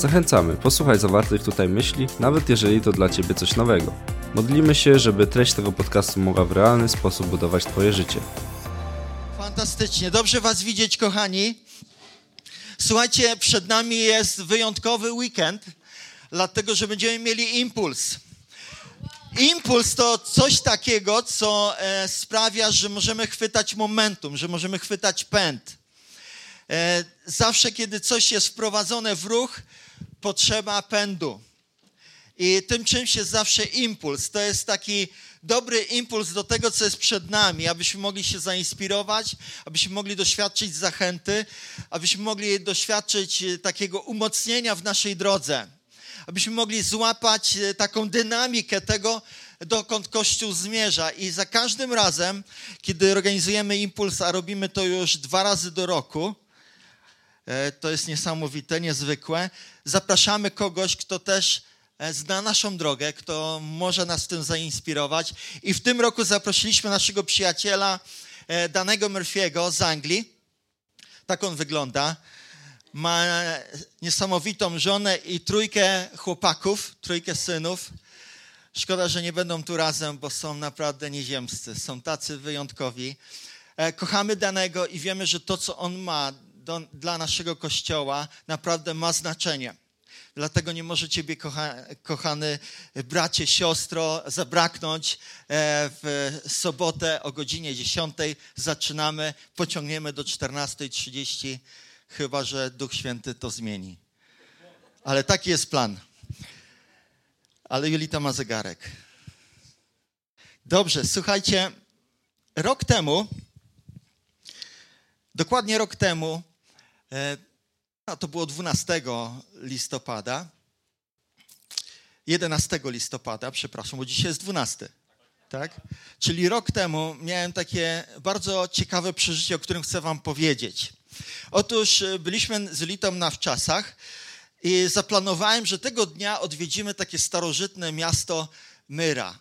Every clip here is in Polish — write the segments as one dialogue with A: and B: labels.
A: Zachęcamy, posłuchaj zawartych tutaj myśli, nawet jeżeli to dla Ciebie coś nowego. Modlimy się, żeby treść tego podcastu mogła w realny sposób budować Twoje życie.
B: Fantastycznie, dobrze Was widzieć, kochani. Słuchajcie, przed nami jest wyjątkowy weekend, dlatego że będziemy mieli impuls. Impuls to coś takiego, co e, sprawia, że możemy chwytać momentum, że możemy chwytać pęd. E, zawsze, kiedy coś jest wprowadzone w ruch, potrzeba pędu. I tym czymś jest zawsze impuls. To jest taki dobry impuls do tego, co jest przed nami, abyśmy mogli się zainspirować, abyśmy mogli doświadczyć zachęty, abyśmy mogli doświadczyć e, takiego umocnienia w naszej drodze, abyśmy mogli złapać e, taką dynamikę tego, dokąd Kościół zmierza. I za każdym razem, kiedy organizujemy impuls, a robimy to już dwa razy do roku, to jest niesamowite, niezwykłe, zapraszamy kogoś, kto też E, zna naszą drogę, kto może nas w tym zainspirować. I w tym roku zaprosiliśmy naszego przyjaciela e, Danego Murphy'ego z Anglii. Tak on wygląda. Ma niesamowitą żonę i trójkę chłopaków, trójkę synów. Szkoda, że nie będą tu razem, bo są naprawdę nieziemscy. Są tacy wyjątkowi. E, kochamy Danego i wiemy, że to, co on ma do, dla naszego kościoła, naprawdę ma znaczenie. Dlatego nie może Ciebie, kocha, kochany bracie, siostro, zabraknąć. E, w sobotę o godzinie 10 zaczynamy, pociągniemy do 14.30, chyba że Duch Święty to zmieni. Ale taki jest plan. Ale Julita ma zegarek. Dobrze, słuchajcie, rok temu, dokładnie rok temu, to było 12 listopada. 11 listopada, przepraszam, bo dzisiaj jest 12. Tak? Czyli rok temu miałem takie bardzo ciekawe przeżycie, o którym chcę Wam powiedzieć. Otóż e, byliśmy z Litą na wczasach i zaplanowałem, że tego dnia odwiedzimy takie starożytne miasto Myra.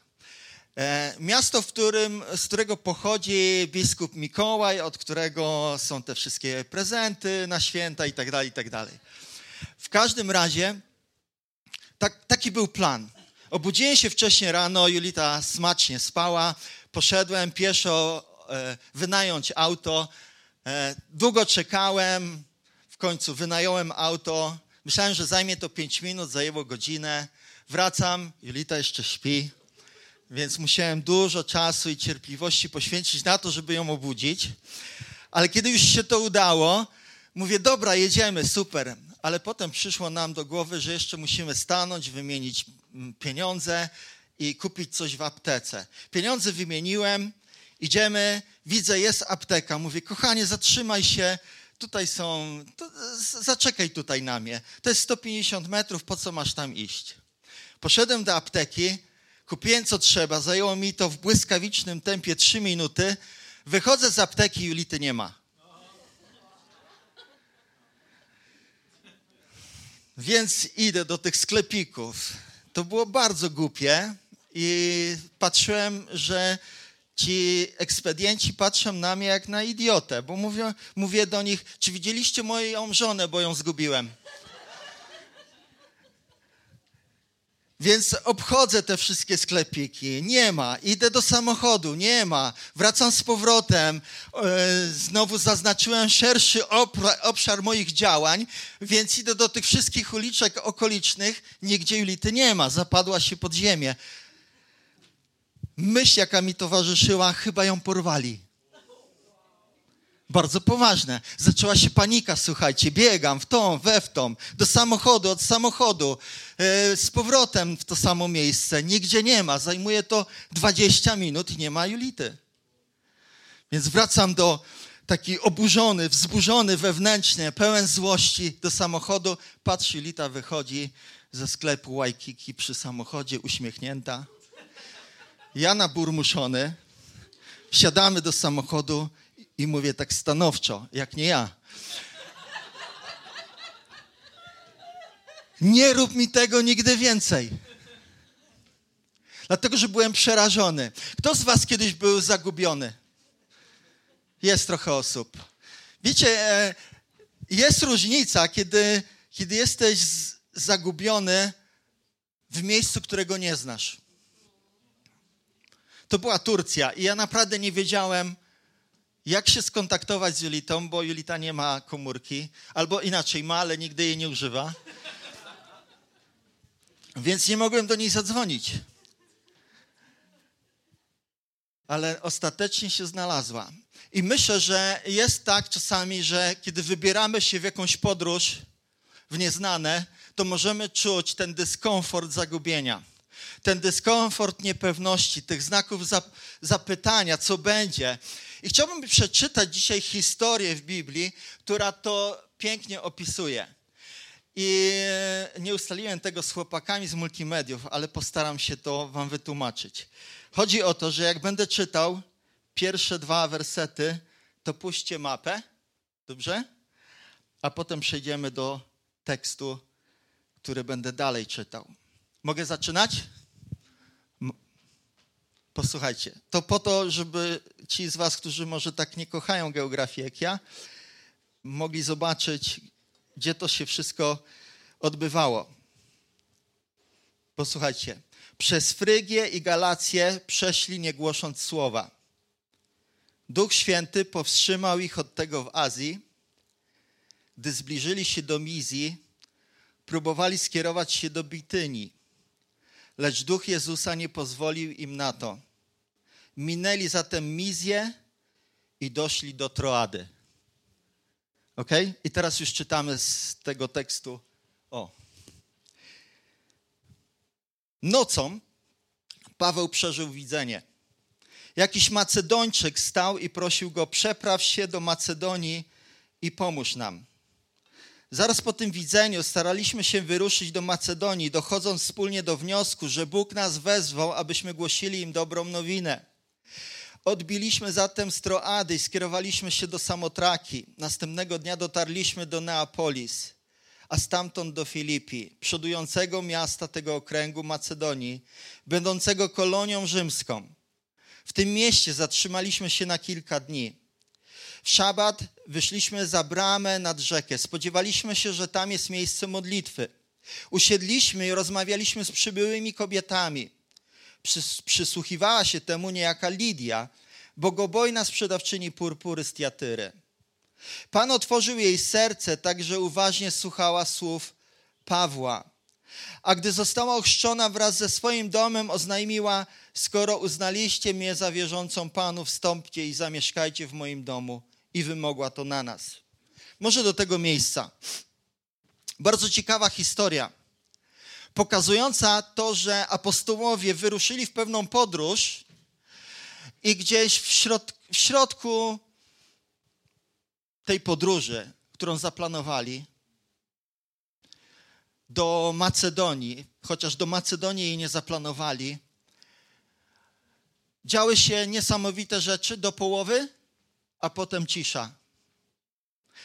B: E, miasto, w którym, z którego pochodzi biskup Mikołaj, od którego są te wszystkie prezenty na święta i tak dalej, i tak dalej. W każdym razie tak, taki był plan. Obudziłem się wcześniej rano, Julita smacznie spała, poszedłem pieszo e, wynająć auto. E, długo czekałem, w końcu wynająłem auto. Myślałem, że zajmie to 5 minut, zajęło godzinę. Wracam, Julita jeszcze śpi więc musiałem dużo czasu i cierpliwości poświęcić na to, żeby ją obudzić. Ale kiedy już się to udało, mówię, dobra, jedziemy, super. Ale potem przyszło nam do głowy, że jeszcze musimy stanąć, wymienić mm, pieniądze i kupić coś w aptece. Pieniądze wymieniłem, idziemy, widzę, jest apteka. Mówię, kochanie, zatrzymaj się, tutaj są, zaczekaj tutaj na mnie. To jest 150 metrów, po co masz tam iść? Poszedłem do apteki, Kupiłem co trzeba, zajęło mi to w błyskawicznym tempie 3 minuty. Wychodzę z apteki, Julity nie ma. Więc idę do tych sklepików. To było bardzo głupie i patrzyłem, że ci ekspedienci patrzą na mnie jak na idiotę, bo mówię, mówię do nich, czy widzieliście moją żonę, bo ją zgubiłem. Więc obchodzę te wszystkie sklepiki. Nie ma. Idę do samochodu. Nie ma. Wracam z powrotem. E, znowu zaznaczyłem szerszy obszar moich działań, więc idę do tych wszystkich uliczek okolicznych. Nigdzie Julity nie ma. Zapadła się pod ziemię. Myśl, jaka mi towarzyszyła, chyba ją porwali bardzo poważne. Zaczęła się panika, słuchajcie, biegam w tą, we w tą, do samochodu, od samochodu, yy, z powrotem w to samo miejsce. Nigdzie nie ma. Zajmuje to 20 minut i nie ma Julity. Więc wracam do taki oburzony, wzburzony wewnętrznie, pełen złości do samochodu. Patrz, Julita wychodzi ze sklepu Waikiki przy samochodzie, uśmiechnięta. Ja naburmuszony, wsiadamy do samochodu i mówię tak stanowczo, jak nie ja. Nie rób mi tego nigdy więcej. Dlatego, że byłem przerażony. Kto z Was kiedyś był zagubiony? Jest trochę osób. Wiecie, e, jest różnica, kiedy, kiedy jesteś zagubiony w miejscu, którego nie znasz. To była Turcja i ja naprawdę nie wiedziałem, jak się skontaktować z Julitą, bo Julita nie ma komórki, albo inaczej ma, ale nigdy jej nie używa. Więc nie mogłem do niej zadzwonić. Ale ostatecznie się znalazła. I myślę, że jest tak czasami, że kiedy wybieramy się w jakąś podróż w nieznane, to możemy czuć ten dyskomfort zagubienia. Ten dyskomfort niepewności, tych znaków zapytania, co będzie. I chciałbym przeczytać dzisiaj historię w Biblii, która to pięknie opisuje. I nie ustaliłem tego z chłopakami z multimediów, ale postaram się to wam wytłumaczyć. Chodzi o to, że jak będę czytał pierwsze dwa wersety, to puśćcie mapę, dobrze? A potem przejdziemy do tekstu, który będę dalej czytał. Mogę zaczynać? Posłuchajcie, to po to, żeby ci z was, którzy może tak nie kochają geografii jak ja, mogli zobaczyć, gdzie to się wszystko odbywało. Posłuchajcie. Przez Frygię i Galację przeszli nie głosząc słowa. Duch Święty powstrzymał ich od tego w Azji. Gdy zbliżyli się do Mizji, próbowali skierować się do Bityni, lecz Duch Jezusa nie pozwolił im na to. Minęli zatem Mizję i doszli do Troady. Ok? I teraz już czytamy z tego tekstu. O. Nocą Paweł przeżył widzenie. Jakiś Macedończyk stał i prosił go: Przepraw się do Macedonii i pomóż nam. Zaraz po tym widzeniu staraliśmy się wyruszyć do Macedonii, dochodząc wspólnie do wniosku, że Bóg nas wezwał, abyśmy głosili im dobrą nowinę. Odbiliśmy zatem z Troady i skierowaliśmy się do Samotraki. Następnego dnia dotarliśmy do Neapolis, a stamtąd do Filipi, przodującego miasta tego okręgu Macedonii, będącego kolonią rzymską. W tym mieście zatrzymaliśmy się na kilka dni. W szabat wyszliśmy za bramę nad rzekę. Spodziewaliśmy się, że tam jest miejsce modlitwy. Usiedliśmy i rozmawialiśmy z przybyłymi kobietami przysłuchiwała się temu niejaka Lidia, bogobojna sprzedawczyni purpury z Tiatyry. Pan otworzył jej serce, tak że uważnie słuchała słów Pawła. A gdy została ochrzczona wraz ze swoim domem, oznajmiła: Skoro uznaliście mnie za wierzącą Panu, wstąpcie i zamieszkajcie w moim domu. I wymogła to na nas. Może do tego miejsca. Bardzo ciekawa historia pokazująca to, że apostołowie wyruszyli w pewną podróż i gdzieś w, środ w środku tej podróży, którą zaplanowali, do Macedonii, chociaż do Macedonii jej nie zaplanowali, działy się niesamowite rzeczy do połowy, a potem cisza.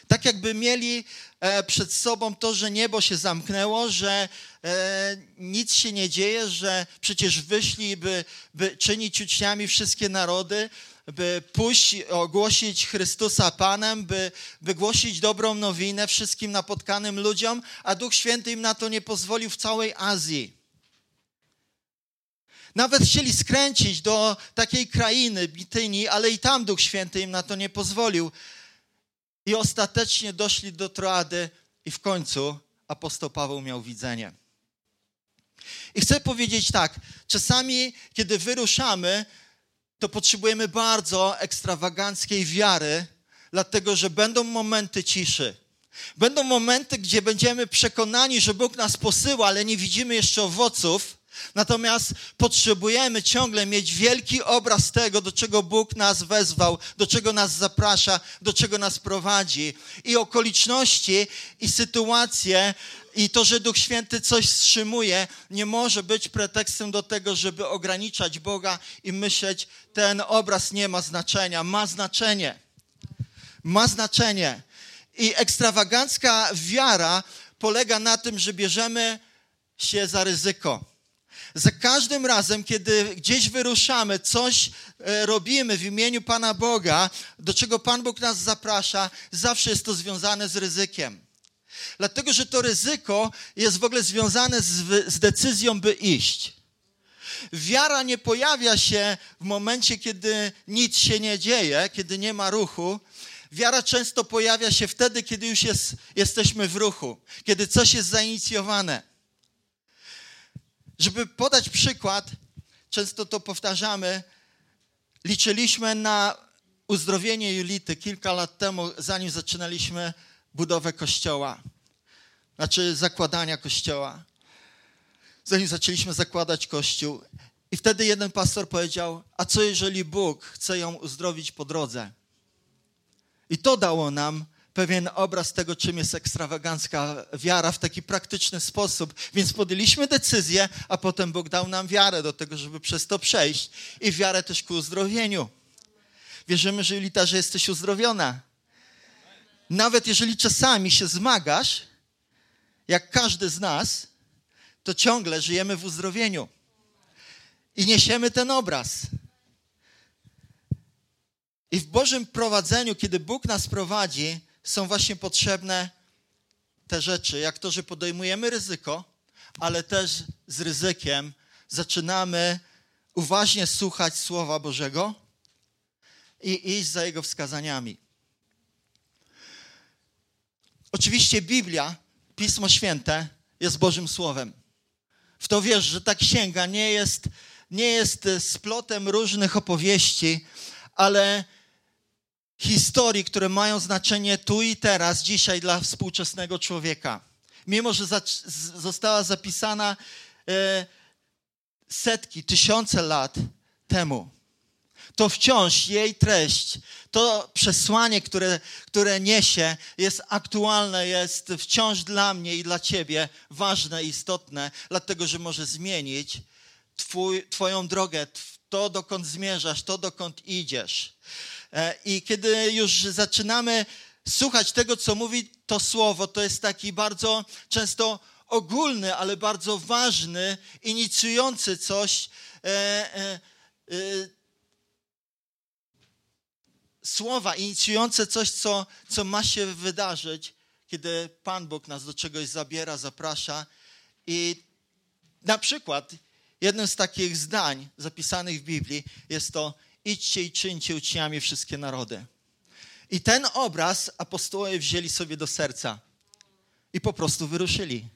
B: Tak jakby mieli e, przed sobą to, że niebo się zamknęło, że e, nic się nie dzieje, że przecież wyszli, by, by czynić uczniami wszystkie narody, by pójść, ogłosić Chrystusa Panem, by, by głosić dobrą nowinę wszystkim napotkanym ludziom, a Duch Święty im na to nie pozwolił w całej Azji. Nawet chcieli skręcić do takiej krainy, Bityni, ale i tam Duch Święty im na to nie pozwolił. I ostatecznie doszli do Troady i w końcu apostoł Paweł miał widzenie. I chcę powiedzieć tak, czasami kiedy wyruszamy, to potrzebujemy bardzo ekstrawaganckiej wiary, dlatego że będą momenty ciszy. Będą momenty, gdzie będziemy przekonani, że Bóg nas posyła, ale nie widzimy jeszcze owoców. Natomiast potrzebujemy ciągle mieć wielki obraz tego, do czego Bóg nas wezwał, do czego nas zaprasza, do czego nas prowadzi. I okoliczności, i sytuacje, I to, że Duch Święty coś wstrzymuje, nie może być pretekstem do tego, żeby ograniczać Boga i myśleć, ten obraz nie ma znaczenia. Ma znaczenie. Ma znaczenie. I ekstrawagancka wiara polega na tym, że bierzemy się za ryzyko. Za każdym razem, kiedy gdzieś wyruszamy, coś e, robimy w imieniu Pana Boga, do czego Pan Bóg nas zaprasza, zawsze jest to związane z ryzykiem. Dlatego, że to ryzyko jest w ogóle związane z, z decyzją, by iść. Wiara nie pojawia się w momencie, kiedy nic się nie dzieje, kiedy nie ma ruchu. Wiara często pojawia się wtedy, kiedy już jest, jesteśmy w ruchu, kiedy coś jest zainicjowane. Żeby podać przykład, często to powtarzamy, liczyliśmy na uzdrowienie Julity kilka lat temu, zanim zaczynaliśmy budowę kościoła, znaczy zakładania kościoła. Zanim zaczęliśmy zakładać kościół. I wtedy jeden pastor powiedział: A co jeżeli Bóg chce ją uzdrowić po drodze? I to dało nam pewien obraz tego, czym jest ekstrawagancka wiara w taki praktyczny sposób. Więc podjęliśmy decyzję, a potem Bóg dał nam wiarę do tego, żeby przez to przejść i wiarę też ku uzdrowieniu. Wierzymy, że Julita, że jesteś uzdrowiona. Nawet jeżeli czasami się zmagasz, jak każdy z nas, to ciągle żyjemy w uzdrowieniu. I niesiemy ten obraz. I w Bożym prowadzeniu, kiedy Bóg nas prowadzi, są właśnie potrzebne te rzeczy, jak to, że podejmujemy ryzyko, ale też z ryzykiem zaczynamy uważnie słuchać Słowa Bożego i iść za Jego wskazaniami. Oczywiście Biblia, Pismo Święte jest Bożym Słowem. W to wiesz, że ta księga nie jest, nie jest splotem różnych opowieści, ale historii, które mają znaczenie tu i teraz, dzisiaj dla współczesnego człowieka. Mimo, że za, została zapisana e, setki, tysiące lat temu, to wciąż jej treść, to przesłanie, które, które niesie, jest aktualne, jest wciąż dla mnie i dla ciebie ważne, istotne, dlatego że może zmienić twój, Twoją drogę, to dokąd zmierzasz, to dokąd idziesz. E, I kiedy już zaczynamy słuchać tego, co mówi to słowo, to jest taki bardzo często ogólny, ale bardzo ważny, inicjujący coś. E, e, słowa inicjujące coś, co, co ma się wydarzyć, kiedy Pan Bóg nas do czegoś zabiera, zaprasza. I na przykład jednym z takich zdań zapisanych w Biblii jest to idźcie i czyńcie uczniami wszystkie narody. I ten obraz apostołowie wzięli sobie do serca i po prostu wyruszyli.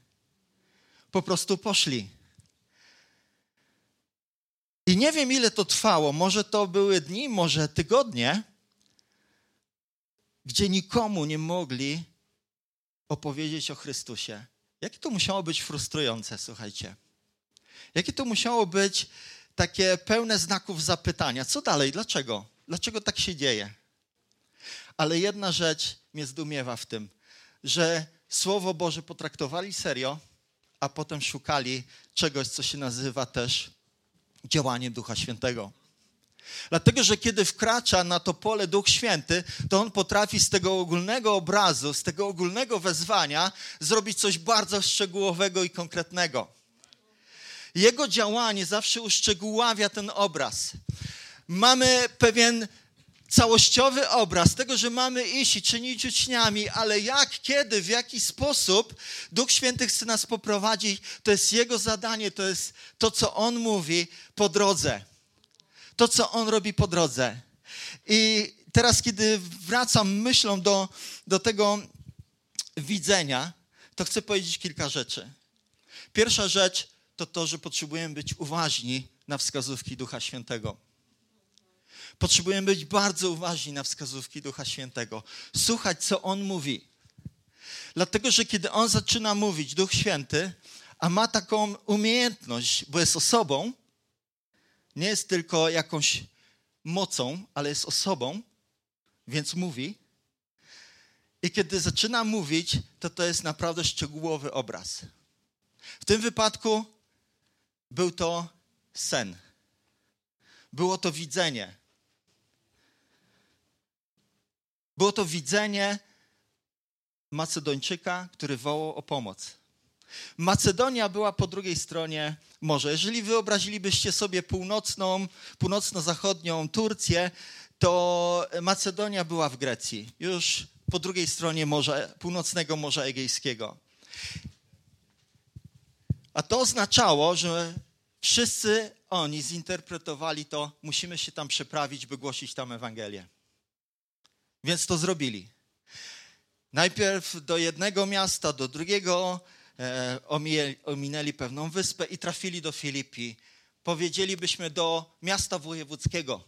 B: Po prostu poszli. I nie wiem, ile to trwało. Może to były dni, może tygodnie, gdzie nikomu nie mogli opowiedzieć o Chrystusie. Jakie to musiało być frustrujące, słuchajcie. Jakie to musiało być takie pełne znaków zapytania. Co dalej? Dlaczego? Dlaczego tak się dzieje? Ale jedna rzecz mnie zdumiewa w tym, że Słowo Boże potraktowali serio, a potem szukali czegoś, co się nazywa też działaniem Ducha Świętego. Dlatego, że kiedy wkracza na to pole Duch Święty, to on potrafi z tego ogólnego obrazu, z tego ogólnego wezwania zrobić coś bardzo szczegółowego i konkretnego. Jego działanie zawsze uszczegóławia ten obraz. Mamy pewien całościowy obraz tego, że mamy iść i czynić uczniami, ale jak, kiedy, w jaki sposób Duch Święty chce nas poprowadzić, to jest Jego zadanie, to jest to, co On mówi po drodze to, co On robi po drodze. I teraz, kiedy wracam myślą do, do tego widzenia, to chcę powiedzieć kilka rzeczy. Pierwsza rzecz to to, że potrzebujemy być uważni na wskazówki Ducha Świętego. Potrzebujemy być bardzo uważni na wskazówki Ducha Świętego. Słuchać, co On mówi. Dlatego, że kiedy On zaczyna mówić, Duch Święty, a ma taką umiejętność, bo jest osobą, nie jest tylko jakąś mocą, ale jest osobą, więc mówi. I kiedy zaczyna mówić, to to jest naprawdę szczegółowy obraz. W tym wypadku był to sen. Było to widzenie. Było to widzenie Macedończyka, który wołał o pomoc. Macedonia była po drugiej stronie morza. Jeżeli wyobrazilibyście sobie północną, północno-zachodnią Turcję, to Macedonia była w Grecji, już po drugiej stronie morza, północnego Morza Egejskiego. A to oznaczało, że wszyscy oni zinterpretowali to, musimy się tam przeprawić, by głosić tam Ewangelię. Więc to zrobili. Najpierw do jednego miasta, do drugiego, e, ominęli pewną wyspę i trafili do Filipi. Powiedzielibyśmy do miasta wojewódzkiego,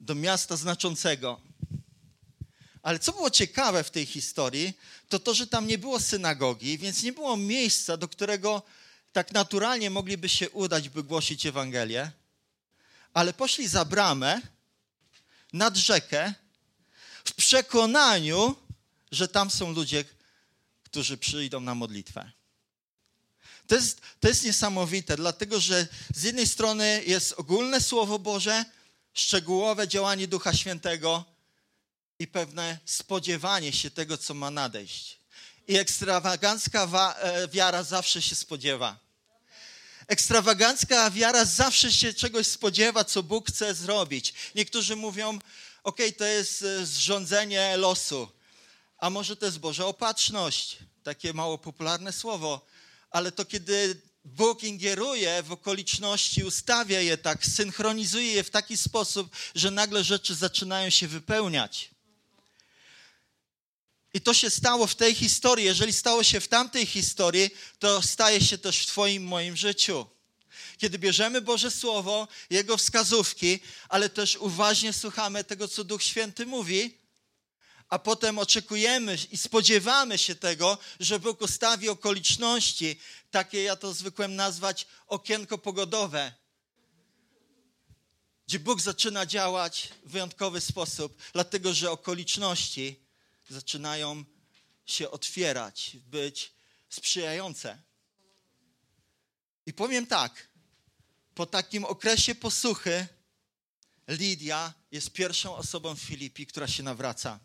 B: do miasta znaczącego. Ale co było ciekawe w tej historii, to to, że tam nie było synagogi, więc nie było miejsca, do którego tak naturalnie mogliby się udać, by głosić Ewangelię, ale poszli za bramę nad rzekę w przekonaniu, że tam są ludzie, którzy przyjdą na modlitwę. To jest, to jest niesamowite, dlatego że z jednej strony jest ogólne Słowo Boże, szczegółowe działanie Ducha Świętego i pewne spodziewanie się tego, co ma nadejść. I ekstrawagancka e, wiara zawsze się spodziewa. Ekstrawagancka wiara zawsze się czegoś spodziewa, co Bóg chce zrobić. Niektórzy mówią, ok, to jest e, zrządzenie losu, a może to jest Boża opatrzność, takie mało popularne słowo, ale to kiedy Bóg ingeruje w okoliczności, ustawia je tak, synchronizuje je w taki sposób, że nagle rzeczy zaczynają się wypełniać. I to się stało w tej historii. Jeżeli stało się w tamtej historii, to staje się też w Twoim, moim życiu. Kiedy bierzemy Boże Słowo, Jego wskazówki, ale też uważnie słuchamy tego, co Duch Święty mówi, a potem oczekujemy i spodziewamy się tego, że Bóg ustawi okoliczności, takie ja to zwykłem nazwać okienko pogodowe, gdzie Bóg zaczyna działać w wyjątkowy sposób, dlatego że okoliczności zaczynają się otwierać, być sprzyjające. I powiem tak, po takim okresie posłuchy Lidia jest pierwszą osobą w Filipi, która się nawraca.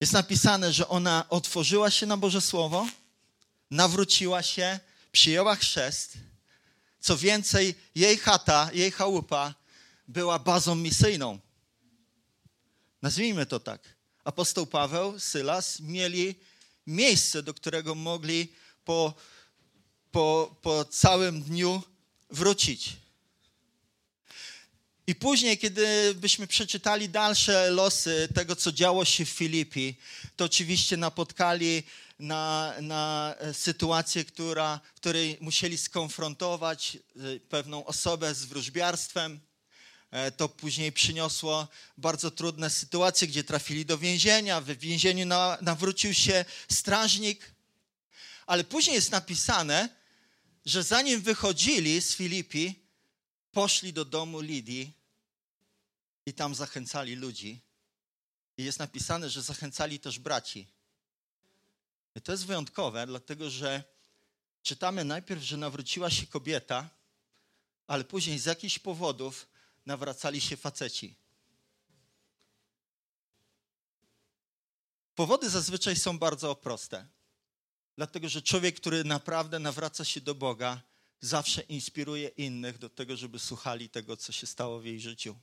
B: Jest napisane, że ona otworzyła się na Boże Słowo, nawróciła się, przyjęła chrzest. Co więcej, jej chata, jej chałupa była bazą misyjną. Nazwijmy to tak. Apostoł Paweł, Sylas mieli miejsce, do którego mogli po, po, po całym dniu wrócić. I później, kiedy byśmy przeczytali dalsze losy tego, co działo się w Filipi, to oczywiście napotkali na, na sytuację, która, w której musieli skonfrontować e, pewną osobę z wróżbiarstwem. E, to później przyniosło bardzo trudne sytuacje, gdzie trafili do więzienia. W więzieniu nawrócił się strażnik. Ale później jest napisane, że zanim wychodzili z Filipi, poszli do domu Lidii i tam zachęcali ludzi. I jest napisane, że zachęcali też braci. I to jest wyjątkowe, dlatego że czytamy najpierw, że nawróciła się kobieta, ale później z jakichś powodów nawracali się faceci. Powody zazwyczaj są bardzo proste. Dlatego, że człowiek, który naprawdę nawraca się do Boga, zawsze inspiruje innych do tego, żeby słuchali tego, co się stało w jej życiu.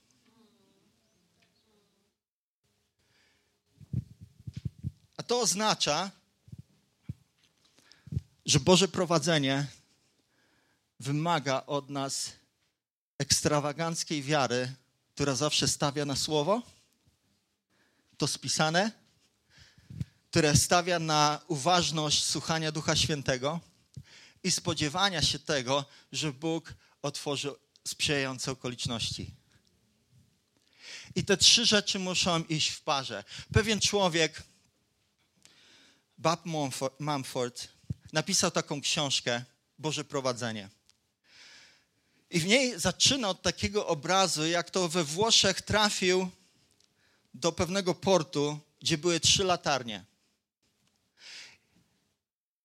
B: A to oznacza, że Boże prowadzenie wymaga od nas ekstrawaganckiej wiary, która zawsze stawia na słowo, to spisane, które stawia na uważność słuchania Ducha Świętego i spodziewania się tego, że Bóg otworzy sprzyjające okoliczności. I te trzy rzeczy muszą iść w parze. Pewien człowiek, Bob Mumford, napisał taką książkę Boże Prowadzenie. I w niej zaczyna od takiego obrazu, jak to we Włoszech trafił do pewnego portu, gdzie były trzy latarnie.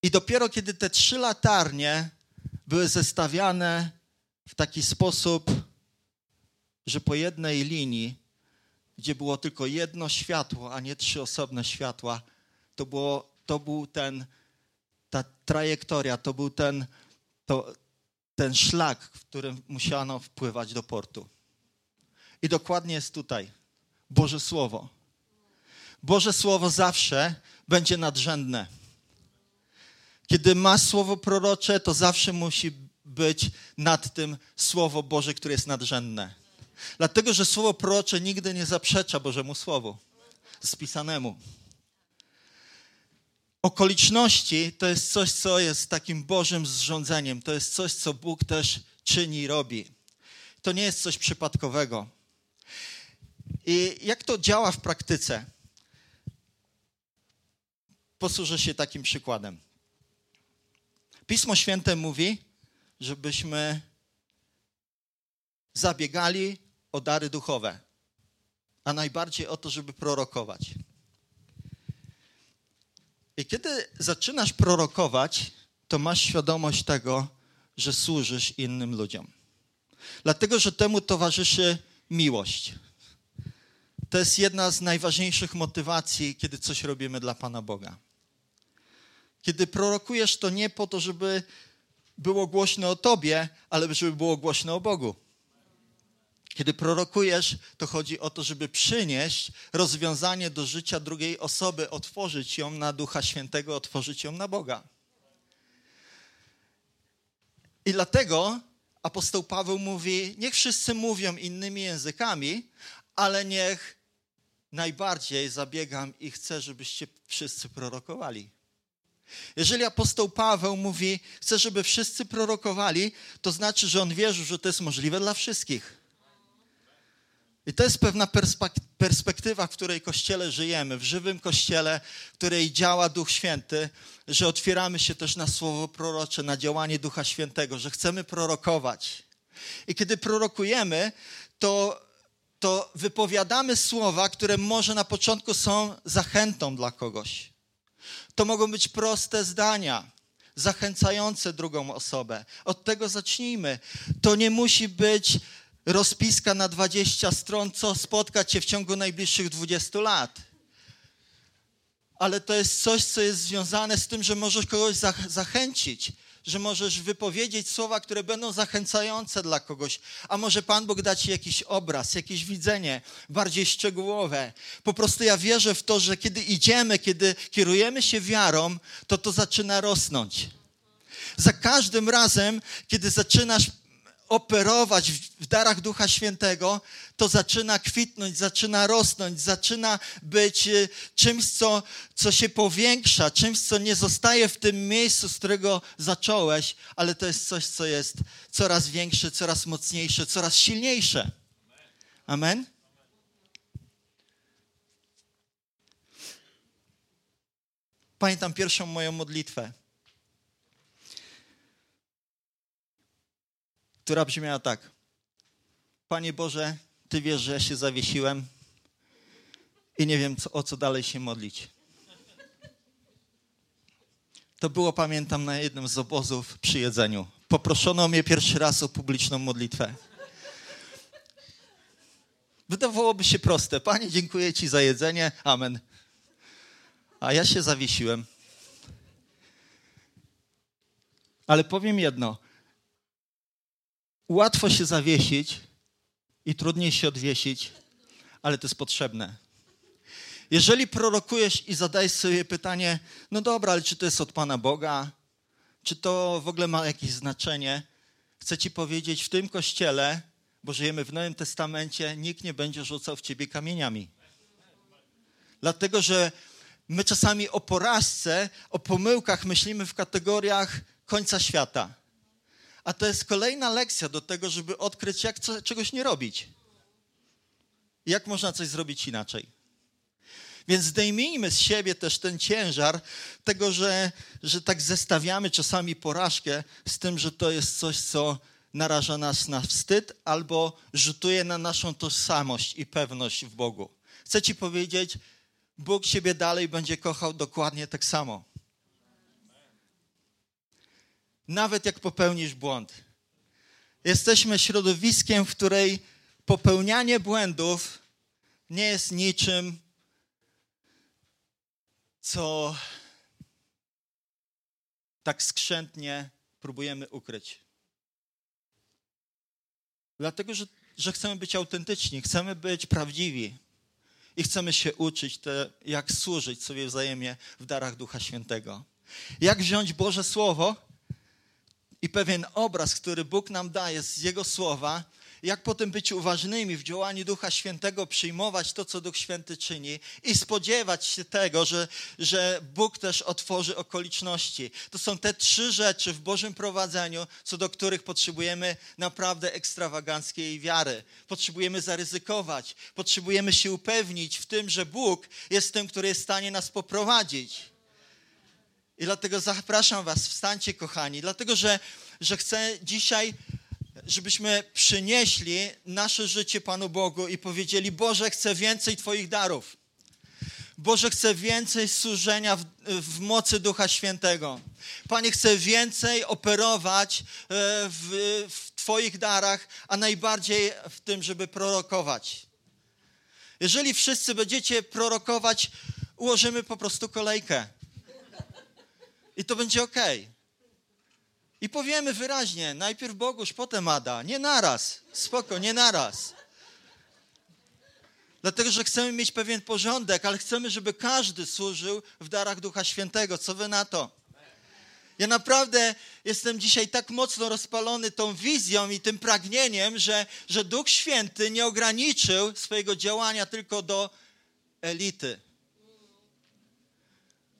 B: I dopiero kiedy te trzy latarnie były zestawiane w taki sposób, że po jednej linii, gdzie było tylko jedno światło, a nie trzy osobne światła, to, było, to był ten, ta trajektoria, to był ten, to, ten szlak, w którym musiano wpływać do portu. I dokładnie jest tutaj Boże Słowo. Boże Słowo zawsze będzie nadrzędne. Kiedy masz słowo prorocze, to zawsze musi być nad tym Słowo Boże, które jest nadrzędne. Dlatego, że Słowo prorocze nigdy nie zaprzecza Bożemu Słowu spisanemu. Okoliczności to jest coś, co jest takim Bożym zrządzeniem. To jest coś, co Bóg też czyni robi. To nie jest coś przypadkowego. I jak to działa w praktyce? Posłużę się takim przykładem. Pismo Święte mówi, żebyśmy zabiegali o dary duchowe, a najbardziej o to, żeby prorokować. I kiedy zaczynasz prorokować, to masz świadomość tego, że służysz innym ludziom. Dlatego, że temu towarzyszy miłość. To jest jedna z najważniejszych motywacji, kiedy coś robimy dla Pana Boga. Kiedy prorokujesz, to nie po to, żeby było głośno o Tobie, ale żeby było głośno o Bogu. Kiedy prorokujesz, to chodzi o to, żeby przynieść rozwiązanie do życia drugiej osoby, otworzyć ją na Ducha Świętego, otworzyć ją na Boga. I dlatego apostoł Paweł mówi: Niech wszyscy mówią innymi językami, ale niech najbardziej zabiegam i chcę, żebyście wszyscy prorokowali. Jeżeli apostoł Paweł mówi, chce, żeby wszyscy prorokowali, to znaczy, że on wierzył, że to jest możliwe dla wszystkich. I to jest pewna perspektywa, w której kościele żyjemy, w żywym kościele, w której działa Duch Święty, że otwieramy się też na słowo prorocze, na działanie Ducha Świętego, że chcemy prorokować. I kiedy prorokujemy, to, to wypowiadamy słowa, które może na początku są zachętą dla kogoś. To mogą być proste zdania, zachęcające drugą osobę. Od tego zacznijmy. To nie musi być rozpiska na 20 stron, co spotka cię w ciągu najbliższych 20 lat. Ale to jest coś, co jest związane z tym, że możesz kogoś zachęcić, że możesz wypowiedzieć słowa, które będą zachęcające dla kogoś. A może Pan Bóg da ci jakiś obraz, jakieś widzenie bardziej szczegółowe. Po prostu ja wierzę w to, że kiedy idziemy, kiedy kierujemy się wiarą, to to zaczyna rosnąć. Za każdym razem, kiedy zaczynasz operować w darach Ducha Świętego, to zaczyna kwitnąć, zaczyna rosnąć, zaczyna być y, czymś, co, co się powiększa, czymś, co nie zostaje w tym miejscu, z którego zacząłeś, ale to jest coś, co jest coraz większe, coraz mocniejsze, coraz silniejsze. Amen? Pamiętam pierwszą moją modlitwę. Która brzmiała tak. Panie Boże, Ty wiesz, że ja się zawiesiłem i nie wiem, co, o co dalej się modlić. To było, pamiętam, na jednym z obozów przy jedzeniu. Poproszono mnie pierwszy raz o publiczną modlitwę. Wydawałoby się proste. Panie, dziękuję Ci za jedzenie. Amen. A ja się zawiesiłem. Ale powiem jedno. Łatwo się zawiesić i trudniej się odwiesić, ale to jest potrzebne. Jeżeli prorokujesz i zadajesz sobie pytanie, no dobra, ale czy to jest od Pana Boga? Czy to w ogóle ma jakieś znaczenie? Chcę Ci powiedzieć, w tym kościele, bo żyjemy w Nowym Testamencie, nikt nie będzie rzucał w Ciebie kamieniami. Dlatego, że my czasami o porażce, o pomyłkach myślimy w kategoriach końca świata. A to jest kolejna lekcja do tego, żeby odkryć, jak co, czegoś nie robić. Jak można coś zrobić inaczej. Więc zdejmijmy z siebie też ten ciężar tego, że, że tak zestawiamy czasami porażkę z tym, że to jest coś, co naraża nas na wstyd albo rzutuje na naszą tożsamość i pewność w Bogu. Chcę Ci powiedzieć, Bóg Ciebie dalej będzie kochał dokładnie tak samo. Nawet jak popełnisz błąd. Jesteśmy środowiskiem, w której popełnianie błędów nie jest niczym, co tak skrzętnie próbujemy ukryć. Dlatego, że, że chcemy być autentyczni, chcemy być prawdziwi i chcemy się uczyć, te, jak służyć sobie wzajemnie w darach Ducha Świętego. Jak wziąć Boże Słowo i pewien obraz, który Bóg nam daje z Jego Słowa jak potem być uważnymi w działaniu Ducha Świętego, przyjmować to, co Duch Święty czyni i spodziewać się tego, że, że Bóg też otworzy okoliczności. To są te trzy rzeczy w Bożym prowadzeniu, co do których potrzebujemy naprawdę ekstrawaganckiej wiary. Potrzebujemy zaryzykować, potrzebujemy się upewnić w tym, że Bóg jest tym, który jest w stanie nas poprowadzić. I dlatego zapraszam Was, wstańcie, kochani, dlatego że, że chcę dzisiaj żebyśmy przynieśli nasze życie Panu Bogu i powiedzieli: Boże, chcę więcej Twoich darów. Boże, chcę więcej służenia w, w, mocy Ducha Świętego. Panie, chcę więcej operować e, w, w Twoich darach, a najbardziej w tym, żeby prorokować. Jeżeli wszyscy będziecie prorokować, ułożymy po prostu kolejkę. I to będzie ok. I powiemy wyraźnie, najpierw Bogusz, potem Ada. Nie naraz, spoko, nie naraz. Dlatego, że chcemy mieć pewien porządek, ale chcemy, żeby każdy służył w darach Ducha Świętego. Co wy na to? Ja naprawdę jestem dzisiaj tak mocno rozpalony tą wizją i tym pragnieniem, że, że Duch Święty nie ograniczył swojego działania tylko do elity.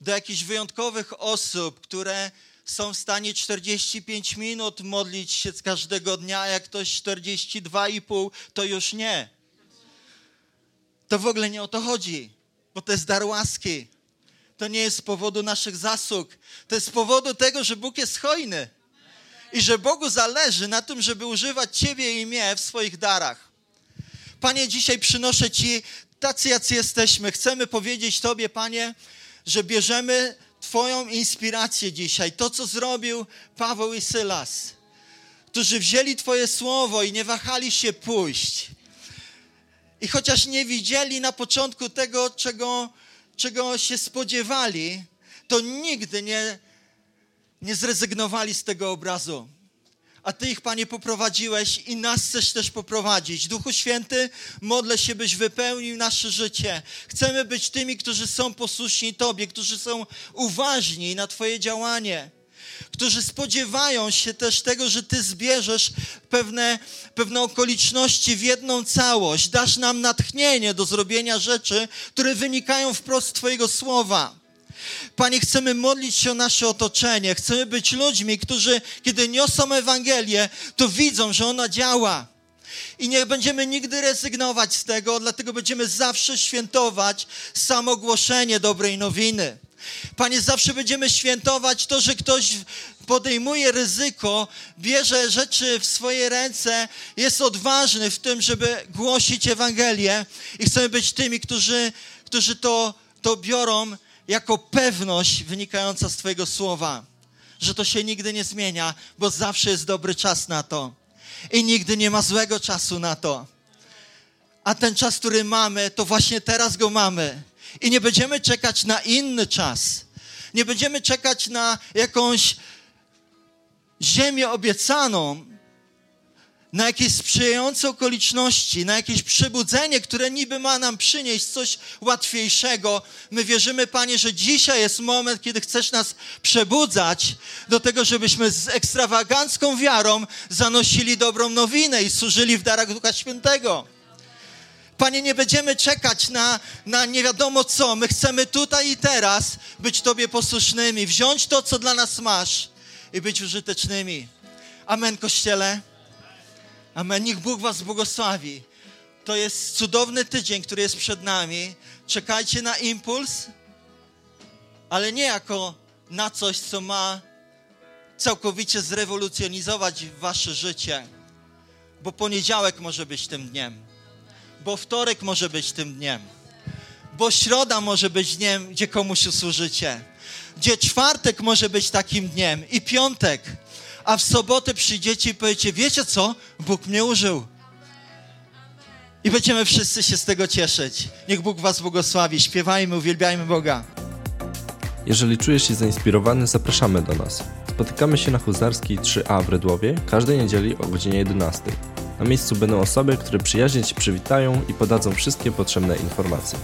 B: Do jakichś wyjątkowych osób, które są w stanie 45 minut modlić się z każdego dnia, a jak ktoś 42,5, to już nie. To w ogóle nie o to chodzi, bo to jest dar łaski. To nie jest z powodu naszych zasług. To jest z powodu tego, że Bóg jest hojny. I że Bogu zależy na tym, żeby używać Ciebie i mnie w swoich darach. Panie, dzisiaj przynoszę Ci tacy, jacy jesteśmy. Chcemy powiedzieć Tobie, Panie, że bierzemy Twoją inspirację dzisiaj, to co zrobił Paweł i Sylas, którzy wzięli Twoje słowo i nie wahali się pójść. I chociaż nie widzieli na początku tego, czego, czego się spodziewali, to nigdy nie, nie zrezygnowali z tego obrazu a Ty ich, Panie, poprowadziłeś i nas chcesz też poprowadzić. Duchu Święty, modlę się, byś wypełnił nasze życie. Chcemy być tymi, którzy są posłuszni Tobie, którzy są uważni na Twoje działanie którzy spodziewają się też tego, że Ty zbierzesz pewne, pewne okoliczności w jedną całość, dasz nam natchnienie do zrobienia rzeczy, które wynikają wprost z Twojego słowa. Panie, chcemy modlić się o nasze otoczenie. Chcemy być ludźmi, którzy, kiedy niosą Ewangelię, to widzą, że ona działa. I nie będziemy nigdy rezygnować z tego, dlatego będziemy zawsze świętować samogłoszenie dobrej nowiny. Panie, zawsze będziemy świętować to, że ktoś podejmuje ryzyko, bierze rzeczy w swoje ręce, jest odważny w tym, żeby głosić Ewangelię i chcemy być tymi, którzy, którzy to, to biorą jako pewność wynikająca z Twojego słowa, że to się nigdy nie zmienia, bo zawsze jest dobry czas na to i nigdy nie ma złego czasu na to. A ten czas, który mamy, to właśnie teraz go mamy. I nie będziemy czekać na inny czas. Nie będziemy czekać na jakąś ziemię obiecaną, na jakieś sprzyjające okoliczności, na jakieś przebudzenie, które niby ma nam przynieść coś łatwiejszego. My wierzymy, Panie, że dzisiaj jest moment, kiedy chcesz nas przebudzać do tego, żebyśmy z ekstrawagancką wiarą zanosili dobrą nowinę i służyli w darach Ducha Świętego. Panie, nie będziemy czekać na, na nie wiadomo co. My chcemy tutaj i teraz być Tobie posłusznymi, wziąć to, co dla nas masz i być użytecznymi. Amen, Kościele. Amen. Niech Bóg Was błogosławi. To jest cudowny tydzień, który jest przed nami. Czekajcie na impuls, ale nie jako na coś, co ma całkowicie zrewolucjonizować Wasze życie, bo poniedziałek może być tym dniem, bo wtorek może być tym dniem, bo środa może być dniem, gdzie komuś usłużycie. Gdzie czwartek może być takim dniem i piątek. A w sobotę przyjdziecie i powiecie, wiecie co? Bóg mnie użył. I będziemy wszyscy się z tego cieszyć. Niech Bóg was błogosławi. Śpiewajmy, uwielbiajmy Boga.
A: Jeżeli czujesz się zainspirowany, zapraszamy do nas. Spotykamy się na Huzarskiej 3A w Redłowie każdej niedzieli o godzinie 11. Na miejscu będą osoby, które przyjaźnie Ci przywitają i podadzą wszystkie potrzebne informacje.